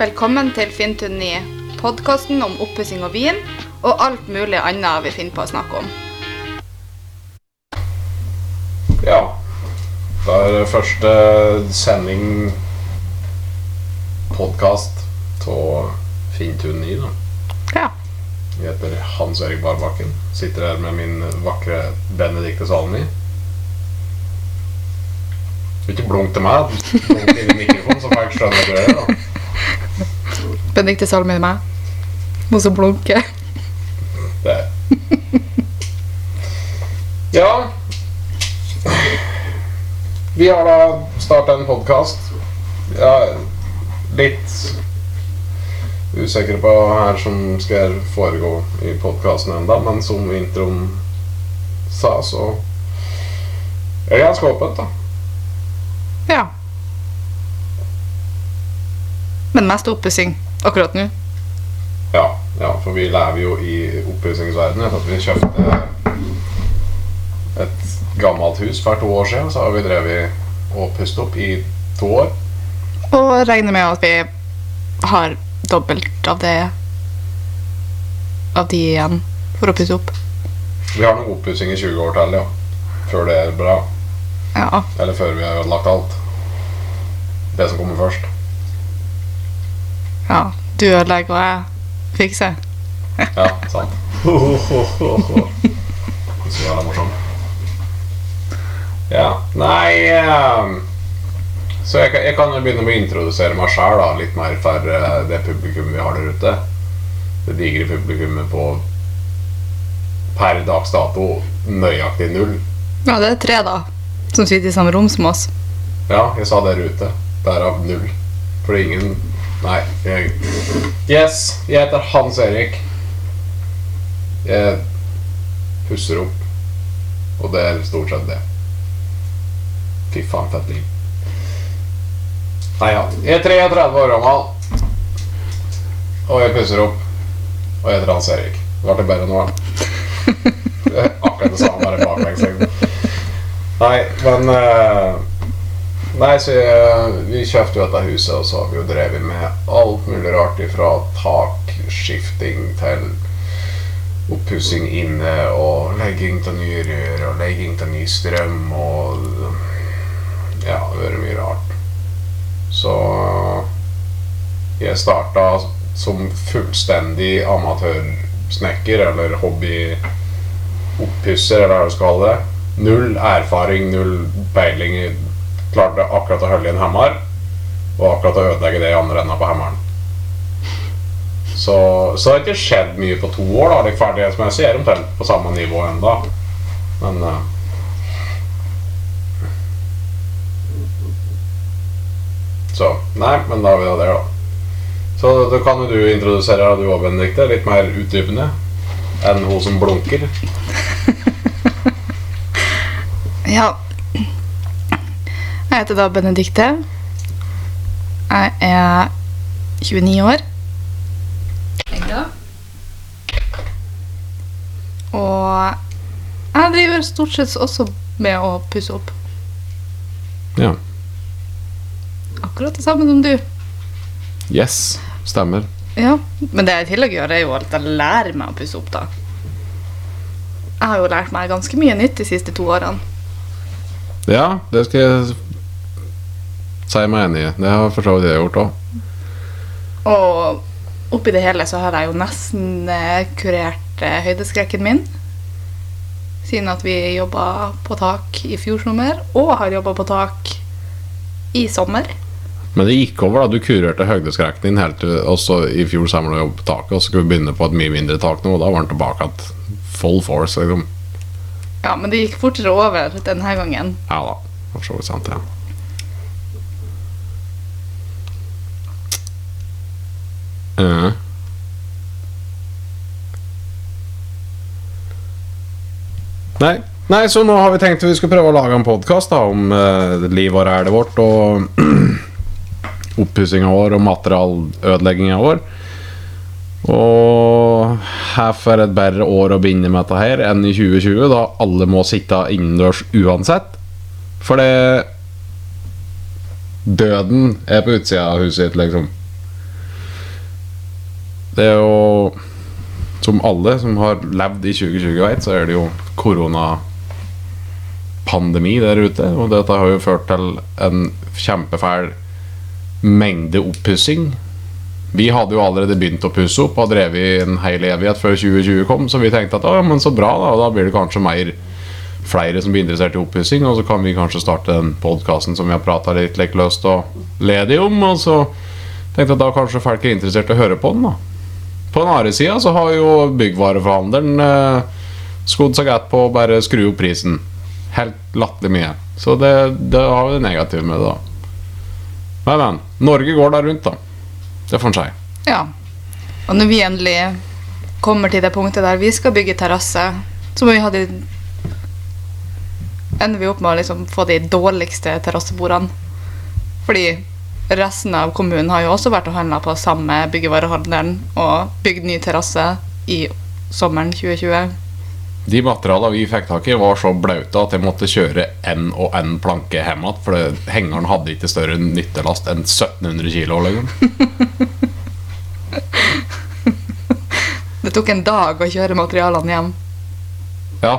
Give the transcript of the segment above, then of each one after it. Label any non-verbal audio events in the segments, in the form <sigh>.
Velkommen til Finntun 9, podkasten om oppussing og vin, og alt mulig annet vi finner på å snakke om. Ja. Da er det første sending podkast av Finntun 9, da. Ja. Jeg heter Hans Erik Barbakken. Sitter her med min vakre Benedicte Salmi. Ikke blunk til meg. Blunk inn i mikrofonen, så får jeg skjønne hva du gjør. Benedicte Salmi er meg. Må så blunker. Det. Ja Vi har da starta en podkast. Ja, litt usikker på hva her som skal foregå i podkasten enda, men som introen sa, så er det ganske åpent, da. Ja. Men mest oppussing akkurat nå. Ja, ja, for vi lever jo i oppussingsverdenen. At vi kjøpte et gammelt hus for to år siden, så har vi drevet og pustet opp i to år. Og regner med at vi har dobbelt av det av de igjen for å pusse opp. Vi har nok oppussing i 20 år til, ja. Før det er bra. Ja. Eller før vi har ødelagt alt. Det som kommer først. Ja. Du ødelegger, og jeg fikser. Ja, sant. Så var morsom. morsomt. Ja. Nei um, Så jeg, jeg kan jo begynne med å introdusere meg sjæl litt mer for uh, det publikummet vi har der ute. Det digre publikummet på per dags dato nøyaktig null. Ja, det er tre, da, som sitter i samme rom som oss. Ja, jeg sa der ute. Derav null. Fordi ingen Nei. Jeg, yes, jeg heter Hans Erik. Jeg pusser opp. Og det er stort sett det. Fy faen, fett liv. Nei ja. Jeg er 33 år gammel. Og jeg pusser opp. Og jeg heter Hans Erik. Ble det bedre nå? Akkurat det samme, bare baklengs. Nei, men eh, Nei, så jeg, vi kjøpte jo dette huset, og så har vi jo drevet med alt mulig rart ifra takskifting til oppussing inne og legging av nye rør og legging av ny strøm og Ja, det har vært mye rart. Så jeg starta som fullstendig amatørsnekker, eller hobbyoppusser, eller hva du skal kalle det. Null erfaring, null peiling. Klarte akkurat å holde i en hammer, og akkurat å ødelegge det i andre enden på hammeren. Så, så det har ikke skjedd mye på to år. da, Ferdighetsmessig er omtrent på samme nivå enda. Men uh, Så Nei, men da har vi det der, da. Så da kan jo du introdusere deg, du òg, Benedicte. Litt mer utdypende enn hun som blunker. <laughs> Ja. Jeg heter da Benedikte. Jeg er 29 år. Og jeg driver stort sett også med å pusse opp. Ja. Akkurat det samme som du. Yes. Stemmer. Ja, Men det jeg i tillegg gjør, er jo at jeg lærer meg å pusse opp, da. Jeg har jo lært meg ganske mye nytt de siste to årene. Ja, det skal jeg si meg enig i. Det har for så vidt jeg gjort òg. Og oppi det hele så har jeg jo nesten eh, kurert eh, høydeskrekken min. Siden at vi jobba på tak i fjor sommer, og har jobba på tak i sommer. Men det gikk over, da. Du kurerte høydeskrekken din helt til også i fjor sommer da jobbet på taket, og så skulle vi begynne på et mye mindre tak nå, og da var den tilbake igjen full force. Liksom. Ja, men det gikk fortere over denne gangen. Ja da. For så vidt sant, ja. Ja. Nei. Nei, så nå har vi tenkt vi skulle prøve å lage en podkast om livet og rælet vårt og <clears throat> oppussinga vår og materialødelegginga vår. Og her for et bedre år å begynne med dette her enn i 2020, da alle må sitte innendørs uansett. For det Døden er på utsida av huset ditt, liksom. Det er jo Som alle som har levd i 2020 vet, så er det jo koronapandemi der ute. Og dette har jo ført til en kjempefæl mengde oppussing. Vi hadde jo allerede begynt å pusse opp og drevet en hel evighet før 2020 kom, så vi tenkte at «Å, men så bra, da. Og da blir det kanskje mer flere som blir interessert i oppussing, og så kan vi kanskje starte den podkasten som vi har prata litt like, løst og ledig om. Og så tenkte jeg at da kanskje folk er interessert i å høre på den, da. På den andre sida så har jo byggvareforhandleren eh, skodd seg godt på å bare skru opp prisen. Helt latterlig mye. Så det, det har vi det negative med det, da. Men, men. Norge går der rundt, da. Det får en si. Ja. Og når vi endelig kommer til det punktet der vi skal bygge terrasse, så må vi ha de Ender vi opp med å liksom få de dårligste terrassebordene. Fordi resten av kommunen har jo også vært og handla på samme byggevarehandelen og bygd ny terrasse i sommeren 2020. De materialene vi fikk tak i, var så blaute at jeg måtte kjøre en og en planke hjem igjen. For hengeren hadde ikke større nyttelast enn 1700 kilo. Liksom. <laughs> Det tok en dag å kjøre materialene hjem. Ja.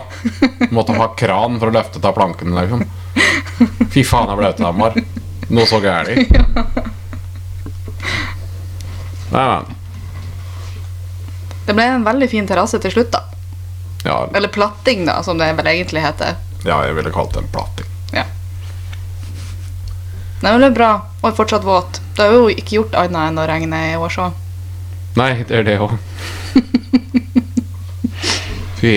Måtte ha kran for å løfte av plankene, liksom. Fy faen, jeg blaute dem var. Noe så gærent. <laughs> Nei, men. Det ble en veldig fin terrasse til slutt, da. Ja, Eller platting, da, som det vel egentlig heter. ja, jeg ville kalt det en platting. Ja. Nei, men det er bra. Og er fortsatt våt. Det har jo ikke gjort annet enn å regne i år, så. Nei, det er det òg. <laughs> Fy.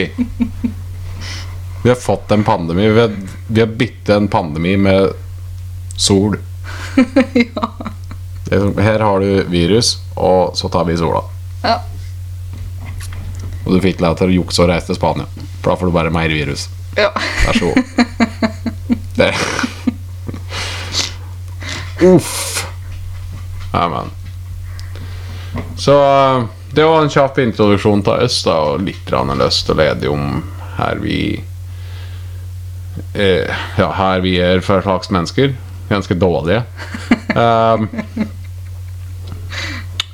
Vi har fått en pandemi. Vi har, vi har byttet en pandemi med sol. <laughs> ja. Er Her har du virus, og så tar vi sola. ja. Og du fikk deg til å jukse og reise til Spania. For da får du bare mer virus. ja. Vær så god. <laughs> Det. Uff. Ja, men. Så eh, det var en kjapp introduksjon til oss, da, og litt grann lyst ledig om her vi eh, Ja, her vi er for slags mennesker. Ganske dårlige. Um, <laughs>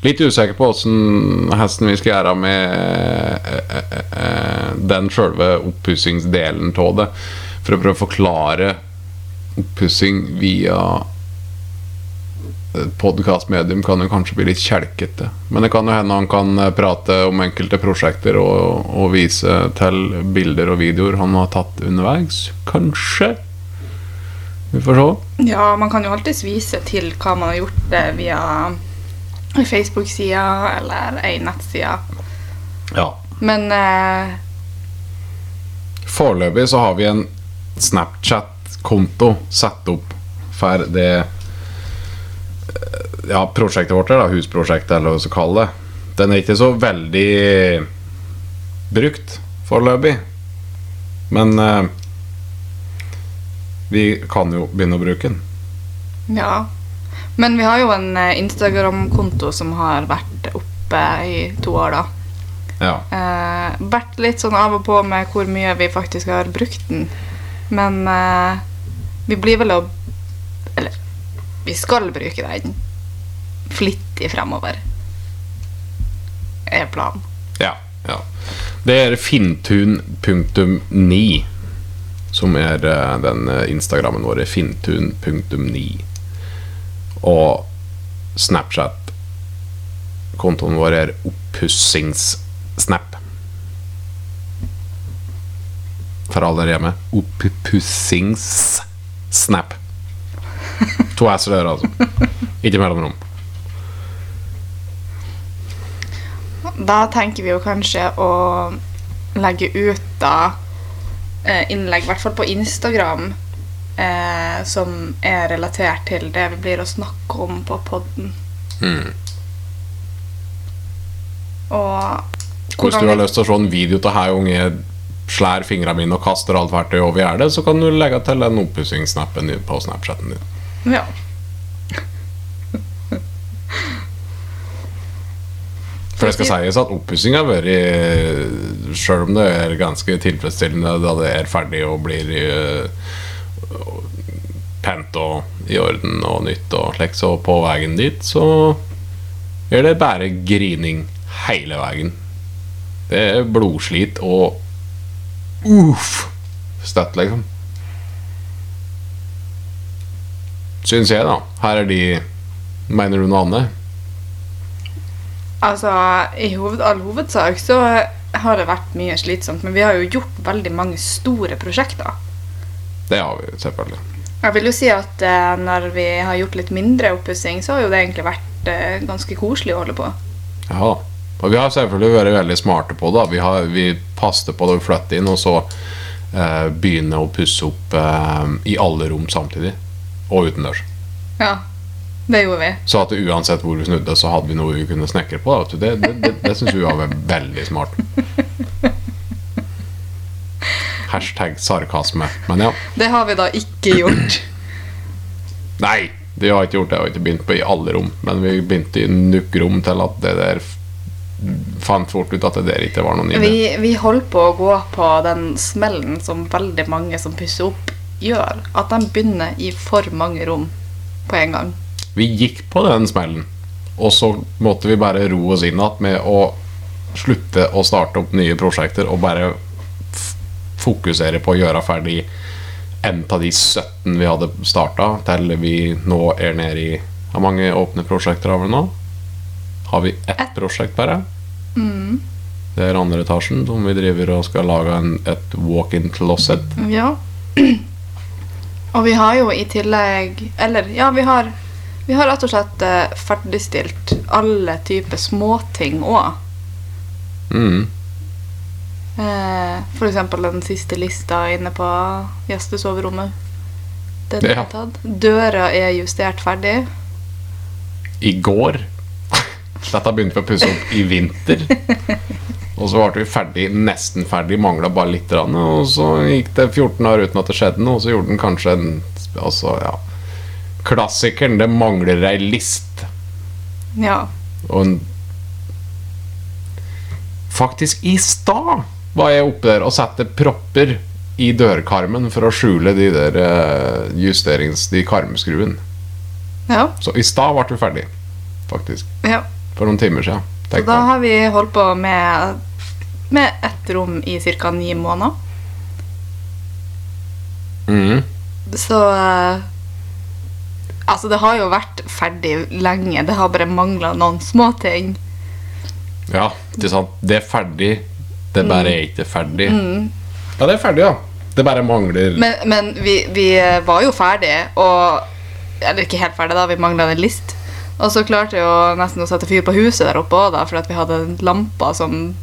litt usikker på åssen hesten vi skal gjøre med uh, uh, uh, den sjølve oppussingsdelen av det. For å prøve å forklare oppussing via podkastmedium kan jo kanskje bli litt kjelkete. Men det kan jo hende han kan eh, prate om enkelte prosjekter og, og vise til bilder og videoer han har tatt underveis. Kanskje. Vi får se. Ja, man kan jo alltids vise til hva man har gjort eh, via Facebook-sida eller ei nettside. Ja. Men eh, Foreløpig så har vi en Snapchat-konto satt opp for det eh, ja, prosjektet vårt, da, husprosjektet, eller hva vi skal kalle det. Den er ikke så veldig brukt foreløpig. Men eh, vi kan jo begynne å bruke den. ja. Men vi har jo en eh, Instagram-konto som har vært oppe i to år, da. Ja. Eh, vært litt sånn av og på med hvor mye vi faktisk har brukt den. Men eh, vi blir vel å Eller vi skal bruke den flittig fremover. Er planen. Ja, ja. Det er fintun.9 som er eh, den eh, Instagrammen vår. Fintun.9. Og Snapchat-kontoen vår er oppussingssnap. For alle der hjemme. Oppussingssnap. To s-er altså. Ikke mellomrom. Da tenker vi jo kanskje å legge ut da innlegg, i hvert fall på Instagram, eh, som er relatert til det vi blir å snakke om på podden. Mm. Og Hvis du har lyst til å se en video til her unge slår fingrene mine og kaster alt verktøy over gjerdet, så kan du legge til den oppussingssnappen din på Snapchaten din. Ja. Det skal sies at oppussinga har vært Sjøl om det er ganske tilfredsstillende da det er ferdig og blir uh, pent og i orden og nytt og slik, så på veien dit så er det bare grining. hele veien. Det er blodslit og uff støtt, liksom. Syns jeg, da. Her er de Mener du noe annet? Altså, i hoved, all hovedsak så har det vært mye slitsomt, men vi har jo gjort veldig mange store prosjekter. Det har vi selvfølgelig. Jeg vil jo si at eh, når vi har gjort litt mindre oppussing, så har jo det egentlig vært eh, ganske koselig å holde på. Ja. Og vi har selvfølgelig vært veldig smarte på det. Vi, har, vi passet på da vi flyttet inn, og så eh, begynne å pusse opp eh, i alle rom samtidig. Og utendørs. Ja, det gjorde vi. Så at uansett hvor vi snudde, så hadde vi noe vi kunne snekre på. Det, det, det, det syns vi var ve- veldig smart. Hashtag sarkasme. Men ja. Det har vi da ikke gjort. Nei, vi har ikke gjort det. Vi har ikke begynt på i alle rom. Men vi begynte i nok rom til at det der fant fort ut at det der ikke var noen idé. Vi, vi holder på å gå på den smellen som veldig mange som pusser opp, gjør. At de begynner i for mange rom på en gang. Vi gikk på den smellen, og så måtte vi bare ro oss inn igjen med å slutte å starte opp nye prosjekter og bare fokusere på å gjøre ferdig en av de 17 vi hadde starta, til vi nå er nede i Hvor mange åpne prosjekter har vi nå? Har vi ett prosjekt bare? Det er andre etasjen, som vi driver og skal lage en, et walk-in closet. Ja. <clears throat> Og vi har jo i tillegg Eller, ja, vi har Vi har rett og slett eh, ferdigstilt alle typer småting òg. Mm. F.eks. for eksempel den siste lista inne på gjestesoverommet. Den Ja. er tatt. Døra er justert ferdig. i går. <laughs> Dette begynte vi å pusse opp i vinter. <laughs> Og så ble vi ferdig, nesten ferdig, mangla bare litt. Og så gikk det 14 år uten at det skjedde noe, og så gjorde den kanskje en Altså, ja Klassikeren. Det mangler ei list. Ja. Og Faktisk, i stad var jeg oppe der og satte propper i dørkarmen for å skjule de der eh, justerings... De karmskruene. Ja. Så i stad ble vi ferdig, faktisk. ja. For noen timer siden. Så da har vi holdt på med med ett rom i ca. ni måneder. Mm. Så eh, Altså, det har jo vært ferdig lenge. Det har bare mangla noen småting. Ja, ikke sant. Det er ferdig. Det bare er ikke ferdig. Mm. Ja, det er ferdig, ja. Det bare mangler Men, men vi, vi var jo ferdige, og Eller ikke helt ferdige, da. Vi mangla en list. Og så klarte jeg jo nesten å sette fyr på huset der oppe òg, for at vi hadde lamper som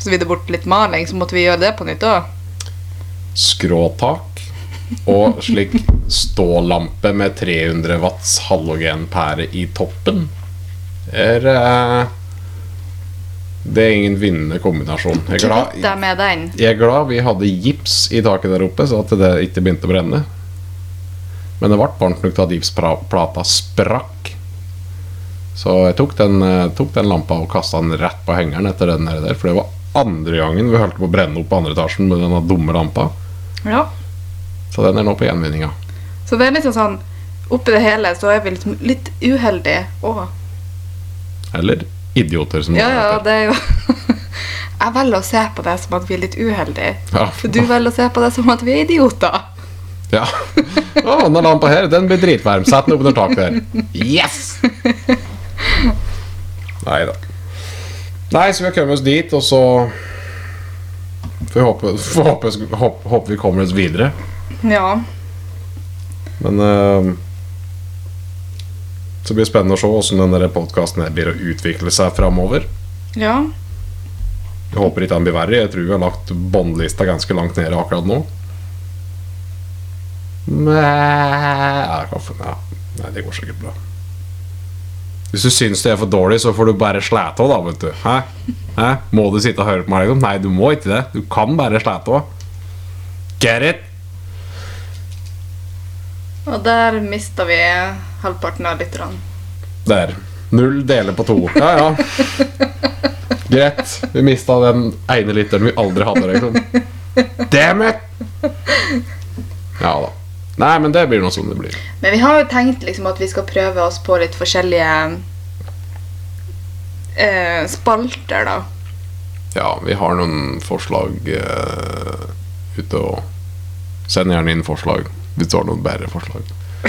svidde bort litt maling. Så måtte vi gjøre det på nytt òg. skråtak og slik stålampe med 300 watts halogenpære i toppen. Er eh, Det er ingen vinnende kombinasjon. Jeg er, glad, jeg er glad vi hadde gips i taket der oppe, så at det ikke begynte å brenne. Men det ble varmt nok til at gipsplata sprakk. Så jeg tok den, eh, tok den lampa og kasta den rett på hengeren etter den der. For det var andre gangen vi holdt på å brenne opp på andre etasjen med denne dumme lampa. Ja. Så den er nå på gjenvinninga. Så det er liksom sånn Oppi det hele så er vi litt, litt uheldige òg. Eller idioter, som Ja, heter. ja, det er jo <laughs> Jeg velger å se på det som at vi er litt uheldige. Ja. For du velger å se på det som at vi er idioter. Ja. Å, den lampa her, den blir dritvarm. Sett den opp under taket der. Yes! Nei da. Nei, så vi har kommet oss dit, og så får vi håpe, håpe, håpe, håpe vi kommer oss videre. Ja. Men uh, Så blir det spennende å se hvordan denne podkasten blir å utvikle seg framover. Ja. Jeg håper ikke den blir verre. Jeg tror vi har lagt båndlista ganske langt nede akkurat nå. Nei, det går sikkert bra. Hvis du syns det er for dårlig, så får du bare slæte av, da, vet du. Hæ? Hæ? Må du sitte og høre på meg? liksom? Nei, du må ikke det. Du kan bare slæte av. Get it? Og der mista vi halvparten av lytterne. Der. Null deler på to. Ja, ja. Greit. Vi mista den ene literen vi aldri hadde, liksom. Damn it! Ja da. Nei, men det blir noe sånn det blir. Men vi har jo tenkt liksom at vi skal prøve oss på litt forskjellige eh, spalter, da. Ja, vi har noen forslag eh, ute og Send gjerne inn forslag hvis du har noen bedre forslag.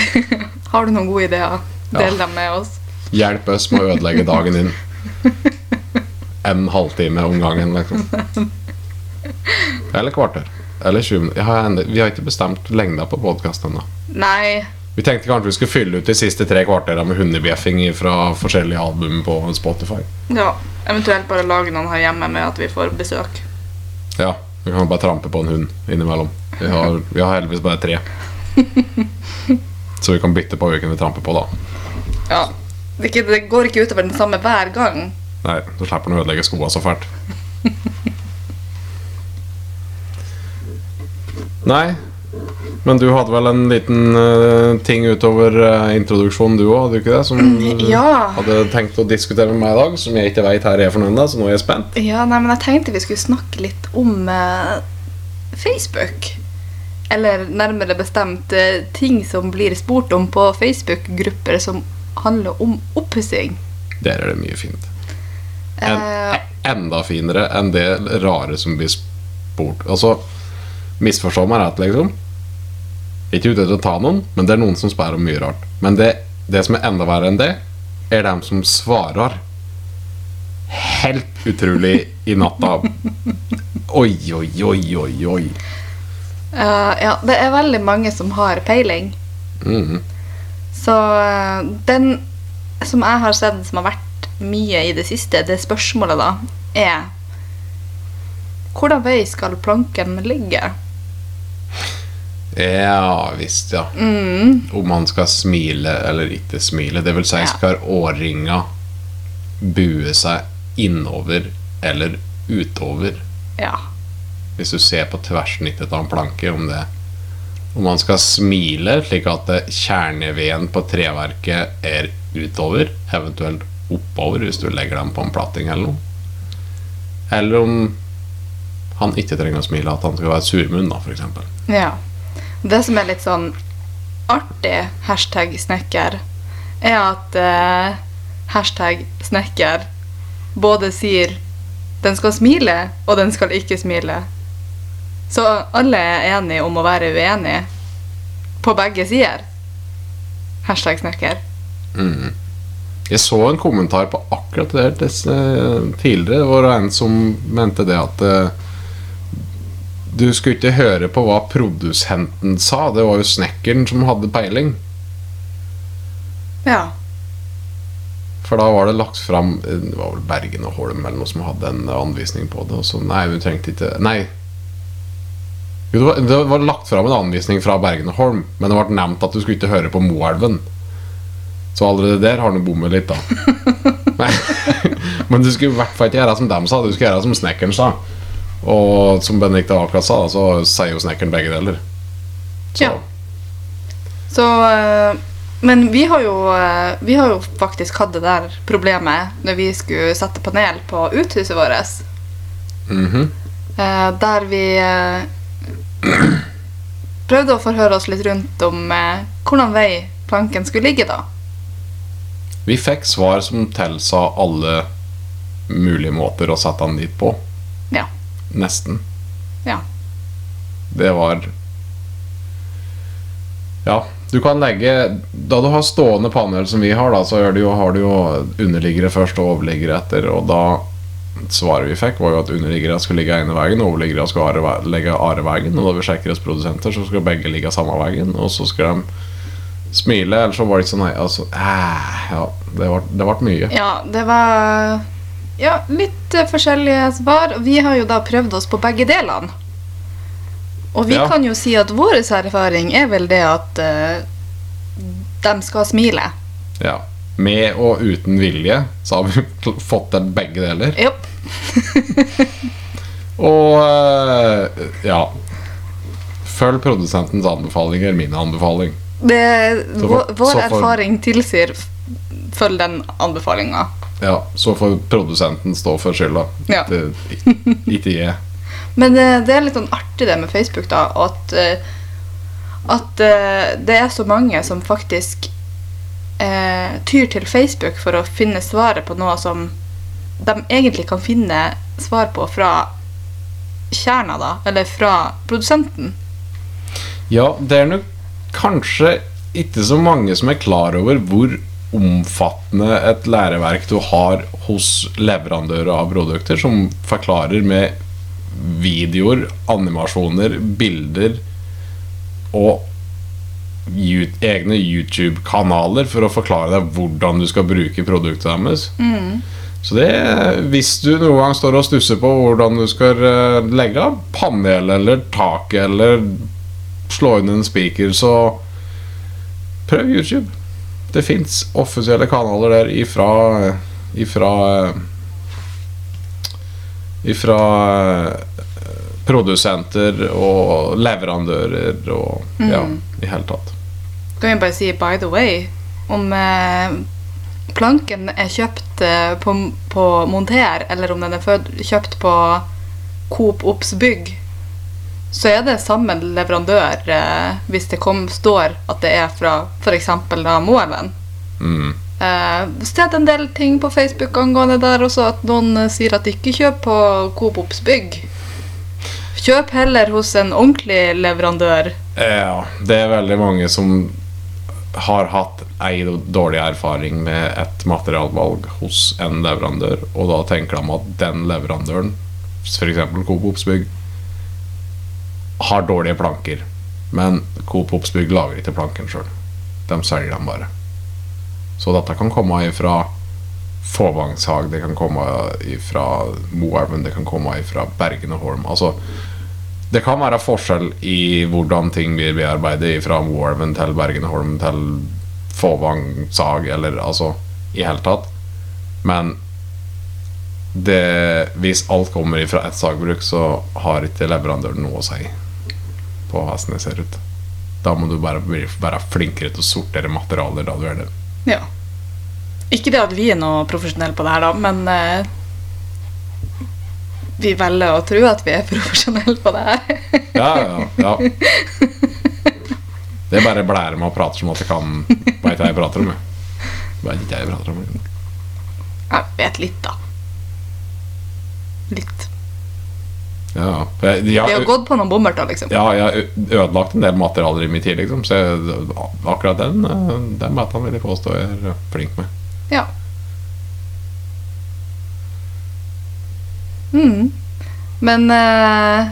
<laughs> Har du noen gode ideer? Del dem med oss. Hjelp oss med å ødelegge dagen din. En halvtime om gangen, liksom. <laughs> Eller kvarter. Eller 20 minutter. Vi har ikke bestemt lengda på podkast ennå. Vi tenkte kanskje vi skulle fylle ut de siste tre kvartera med hundebjeffing fra forskjellige album på Spotify. Ja. Eventuelt bare lage noen her hjemme med at vi får besøk. Ja, vi kan bare trampe på en hund innimellom. Vi har, vi har heldigvis bare tre. <laughs> Så vi kan bytte på hvilken vi tramper på, da. Ja. Det, ikke, det går ikke utover den samme hver gang. Nei, da slipper han å ødelegge skoa så fælt. Nei, men du hadde vel en liten uh, ting utover uh, introduksjonen du òg, hadde du ikke det? Som du Ja. hadde tenkt å diskutere med meg i dag, som jeg ikke veit her er for noen, da, så nå er jeg spent. Ja, nei, men jeg tenkte vi skulle snakke litt om eh, Facebook. Eller nærmere bestemt eh, ting som blir spurt om på Facebook-grupper som handler om oppussing. Der er det mye fint. En, uh, enda finere enn det rare som blir spurt. Altså, misforstå meg rett, liksom. Ikke ute etter å ta noen, men det er noen som spør om mye rart. Men det, det som er enda verre enn det, er dem som svarer. Helt utrolig i natta. <laughs> Oi, oi, oi, oi, oi. Eh, ja, det er veldig mange som har peiling. Mm. Så uh, den som jeg har sett som har vært mye i det siste, det spørsmålet da, er Hvordan vei skal planken ligge? Ja visst, ja. Mm, Om man skal smile eller ikke smile. Det vil si, Ja. skal årringa bue seg innover eller utover? ja. Hvis du ser på tverrsnittet av en planke, om det Om man skal smile slik at kjerneveden på treverket er utover, eventuelt oppover hvis du legger dem på en platting eller noe. Eller om han ikke trenger å smile, at han skal være surmunn, da, eksempel. Ja. Det som er litt sånn artig hashtag snekker, er at eh, hashtag snekker både sier den skal smile, og den skal ikke smile. Så alle er enige om å være uenige på begge sider. Hashtag snekker. Mm. Jeg så en kommentar på akkurat det her eh, tidligere. Det var en som mente det at eh, du skulle ikke høre på hva produsenten sa. Det var jo snekkeren som hadde peiling. Ja. For da var det lagt fram eh, Det var vel Bergen og Holm eller noe som hadde en anvisning på det. Og så nei, du trengte ikke Nei. Jo, det, var, det var lagt fram en anvisning fra Bergen og Holm, men det ble nevnt at du skulle ikke høre på Moelven. Så allerede der har du bommet litt, da. <laughs> Nei. men du skulle i hvert fall ikke gjøre som dem sa, du skulle gjøre som snekkeren sa. Og som Benedicte akkurat sa, så sier jo snekkeren begge deler. Så Ja. Så eh, Men vi har jo eh, Vi har jo faktisk hatt det der problemet når vi skulle sette panel på uthuset vårt. Mm -hmm. der vi prøvde å forhøre oss litt rundt om eh, hvordan vei planken skulle ligge, da. Vi fikk svar som tilsa alle mulige måter å sette den dit på. Ja. Nesten. Ja. Det var Ja, du kan legge Da du har stående panel som vi har, da, så det jo, har du jo underliggere først og overliggere etter. Og da Svaret vi fikk, var jo at underliggere skulle ligge ene veien, og overliggere skulle are, legge andre veien. Og da vi sjekker hos produsenter, så skal begge ligge samme veien. Og så skal de smile, eller så var det ikke sånn nei, altså, æh, Ja, det ble, mye. ja, det var ja, litt eh, forskjellige svar. Vi har jo da prøvd oss på begge delene. Og vi Ja. kan jo si at vår erfaring er vel det at uh, de skal smile. Ja. Med og uten vilje så har vi <laughs> fått til begge deler. Jopp. <laughs> Og eh, ja Følg produsentens anbefalinger, min anbefaling. Det, Så vår, for- vår så for- erfaring tilsier følg den anbefalinga. Ja, Så får produsenten stå for skylda. Ja. Ikke jeg. <laughs> Men det, det er litt sånn artig det med Facebook, da, at, eh, at eh, det er så mange som faktisk eh, tyr til Facebook for å finne svaret på noe som de egentlig kan finne svar på fra kjerna, da, eller fra produsenten. Ja, det er nok kanskje ikke så mange som er klar over hvor omfattende et læreverk du har hos leverandører av produkter, som forklarer med videoer, animasjoner, bilder og egne YouTube-kanaler for å forklare deg hvordan du skal bruke produktet deres. Så det, hvis du noen gang står og stusser på hvordan du skal eh, legge av panel eller tak eller slå inn en speaker, så prøv YouTube. Det fins offisielle kanaler der ifra ifra ifra eh, produsenter og leverandører og ja, i hele tatt. Kan jeg bare si by the way om eh, planken er kjøpt eh, på, på Monter, eller om den er kjøpt på Coop Obs Bygg, så er det samme leverandør eh, hvis det kom, står at det er fra f.eks. Moelven. Mm. Eh, sett en del ting på Facebook angående der også, at noen eh, sier at ikke kjøp på Coop Obs Bygg. Kjøp heller hos en ordentlig leverandør. Ja, det er veldig mange som har hatt ei dårlig erfaring med et materialvalg hos en leverandør, og da tenker de at den leverandøren, f.eks. Coop Obsbygg, har dårlige planker. Men Coop Obsbygg lager ikke planken sjøl. De selger dem bare. Så dette kan komme ifra Fåvangshag, det kan komme ifra Moelven, det kan komme ifra Bergen og Holm. Altså, det kan være forskjell i hvordan ting blir bearbeidet fra Warven til Bergenholm til Fåvang sag, eller altså i hele tatt. Men det, hvis alt kommer fra ett sagbruk, så har ikke leverandøren noe å si på hvordan det ser ut. Da må du bare bli være flinkere til å sortere materialer da du er det. Ja. Ikke det at vi er noe profesjonelle på det her, da, men eh, vi velger å tro at vi er profesjonelle på det her. Ja, ja, ja. Det er bare blære med å prate som at jeg kan Veit hva jeg prater om. Vet ikke jeg prater om. Jeg vet litt, da. Litt. Ja, jeg, jeg, Vi har gått på noen bommerter, liksom. ja, jeg har ødelagt en del materialer i min tid, liksom. Så jeg, akkurat den den vet han vil jeg påstå jeg er flink med. Ja. Mm. Men eh,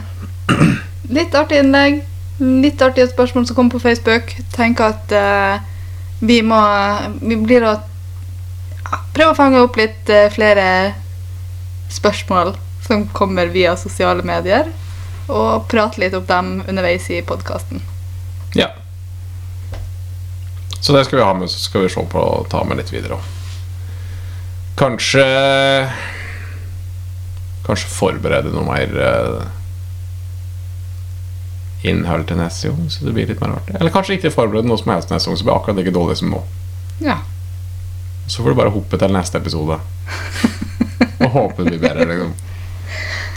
litt artig innlegg. Litt artige spørsmål som kommer på Facebook. Tenker at eh, vi må Vi blir å prøve å fange opp litt eh, flere spørsmål som kommer via sosiale medier. Og prate litt om dem underveis i podkasten. Ja. Så det skal vi ha med, så skal vi se på å ta med litt videre òg. Kanskje Kanskje forberede noe mer uh, innhold til neste gang, så det blir litt mer artig. Eller kanskje ikke forberede noe som helst neste gang, så blir det akkurat like dårlig som nå. Ja. Så får du bare hoppe til neste episode. <laughs> Og håpe det blir bedre. Liksom.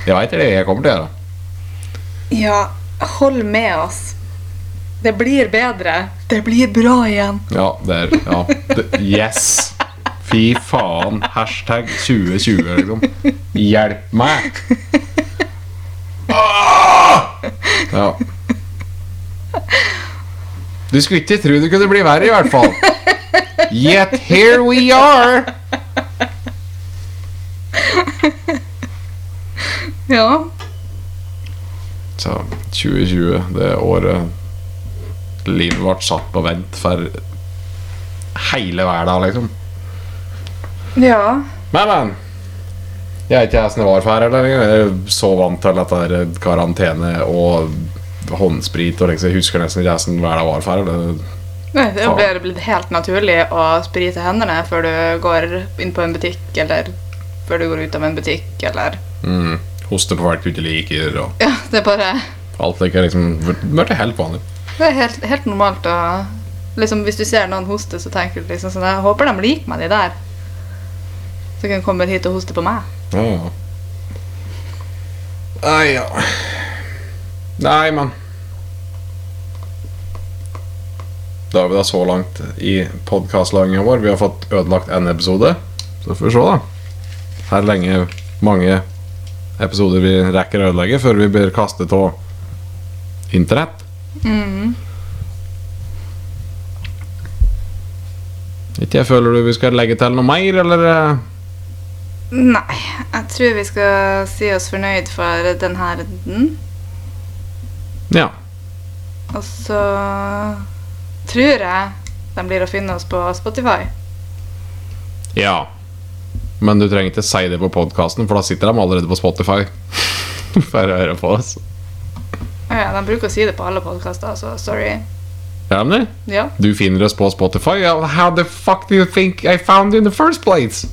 Jeg veit det jeg kommer til å gjøre. ja, hold med oss. Det blir bedre. Det blir bra igjen. Ja, der. Ja. Yes! Fy faen. Hashtag 2020, liksom. Hjelp meg! Ah! Ja. Du skulle ikke tro det kunne bli verre, i hvert fall. Yet here we are! Ja. Så 2020, det året livet ble satt på vent for hele verden, liksom. Ja. Men, men. Jeg er ikke hvordan det var her lenger. Jeg er så vant til dette her karantene og håndsprit. Og liksom, jeg husker nesten ikke hvordan det var for her. Nei, Det blir blitt helt naturlig å sprite hendene før du går inn på en butikk, eller før du går ut av en butikk, eller Mm, hoste på folk du ikke liker, og Ja, det er bare alt det er liksom blitt helt vanlig. Det er helt, helt normalt å liksom, Hvis du ser noen hoste, så tenker du liksom sånn Jeg håper de liker meg, de der. Så kan de komme hit og hoste på meg. Ja, ja. Nei, ja. Nei, men Da er vi da så langt i podkastlagingen vår. Vi har fått ødelagt en episode. Så får vi se, da. her lenge mange episoder vi rekker å ødelegge før vi blir kastet av internett. Mm. Ikke jeg føler du vi skal legge til noe mer, eller? Nei, jeg tror vi skal si oss fornøyd for denne runden. Ja. Og så tror jeg de blir å finne oss på Spotify. Ja. Men du trenger ikke si det på podkasten, for da sitter de allerede på Spotify. For å høre på oss. Ja, de bruker å si det på alle podkaster, så sorry. Gjør de det? Ja. Du finner oss på Spotify? Ja, How the fuck do you think I found you in the first place?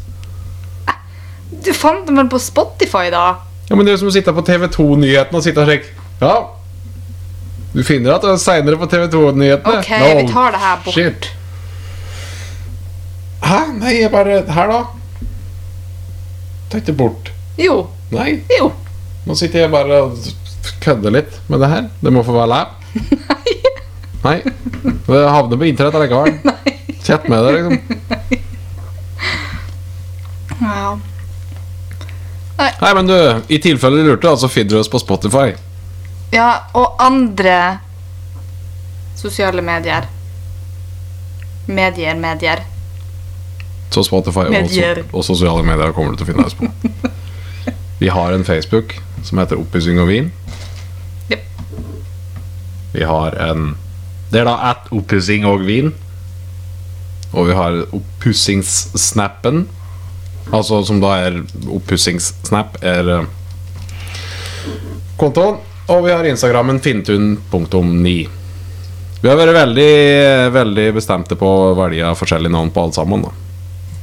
Du fant den vel på Spotify, da? Ja, men det er som å sitte på TV2-nyhetene og sitte og sjekke. Ja. Du finner at det er seinere på TV2-nyhetene. OK, vi tar det her bort. Shit. Hæ? Nei, jeg bare Her, da? Ta ikke bort. Jo. Nei, Jo. nå sitter jeg bare og kødder litt med det her. Det må få være lab <laughs> Nei. Det havner på internett allikevel. <laughs> Kjett med det, liksom. Ja. Nei, men du, i tilfelle du lurte, altså finner du oss på Spotify. ja, og andre sosiale medier. Medier, medier. Så Spotify og, Medier. og sosiale medier kommer du til å finne oss på. Vi har en Facebook som heter Oppussing og vin. Yep. Vi har en Det er da at oppussing og vin. Og vi har oppussingssnappen. Altså som da er oppussingssnap er eh, kontoen. Og vi har Instagrammen fintun.9. Vi har vært veldig, veldig bestemte på å velge forskjellige navn på alle sammen. da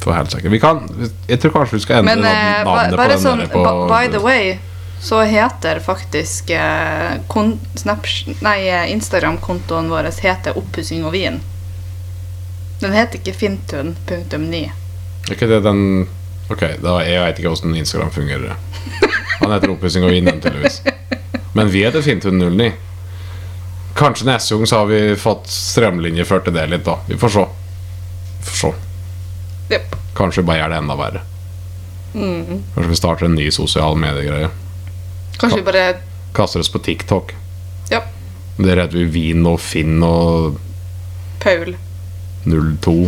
For helt sikkert Vi kan Jeg tror kanskje vi skal endre Men navnet ba- navnet på den sånn der på By the way, så heter faktisk eh, eh, Instagram-kontoen vår heter Oppussing og vin. Den heter ikke fintun.9. Er ikke det den Ok, da, jeg veit ikke hvordan Instagram fungerer. Han heter Oppussing og vin, den, tydeligvis. Men vi heter Fintun09. Kanskje neste gang så har vi fått strømlinjeført til det litt, da. Vi får se. Vi får se. Yep. Kanskje bare gjør det enda verre. Mm. Kanskje vi starter en ny sosial mediegreie. Kanskje vi bare Kaster oss på TikTok. Ja. Der heter vi Vin og Finn og Paul. 02. <laughs>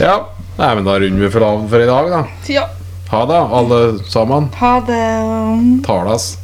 Ja. Nei, men da runder vi for, for i dag, da. Ja. Ha det, alle sammen. Ha det. Talas.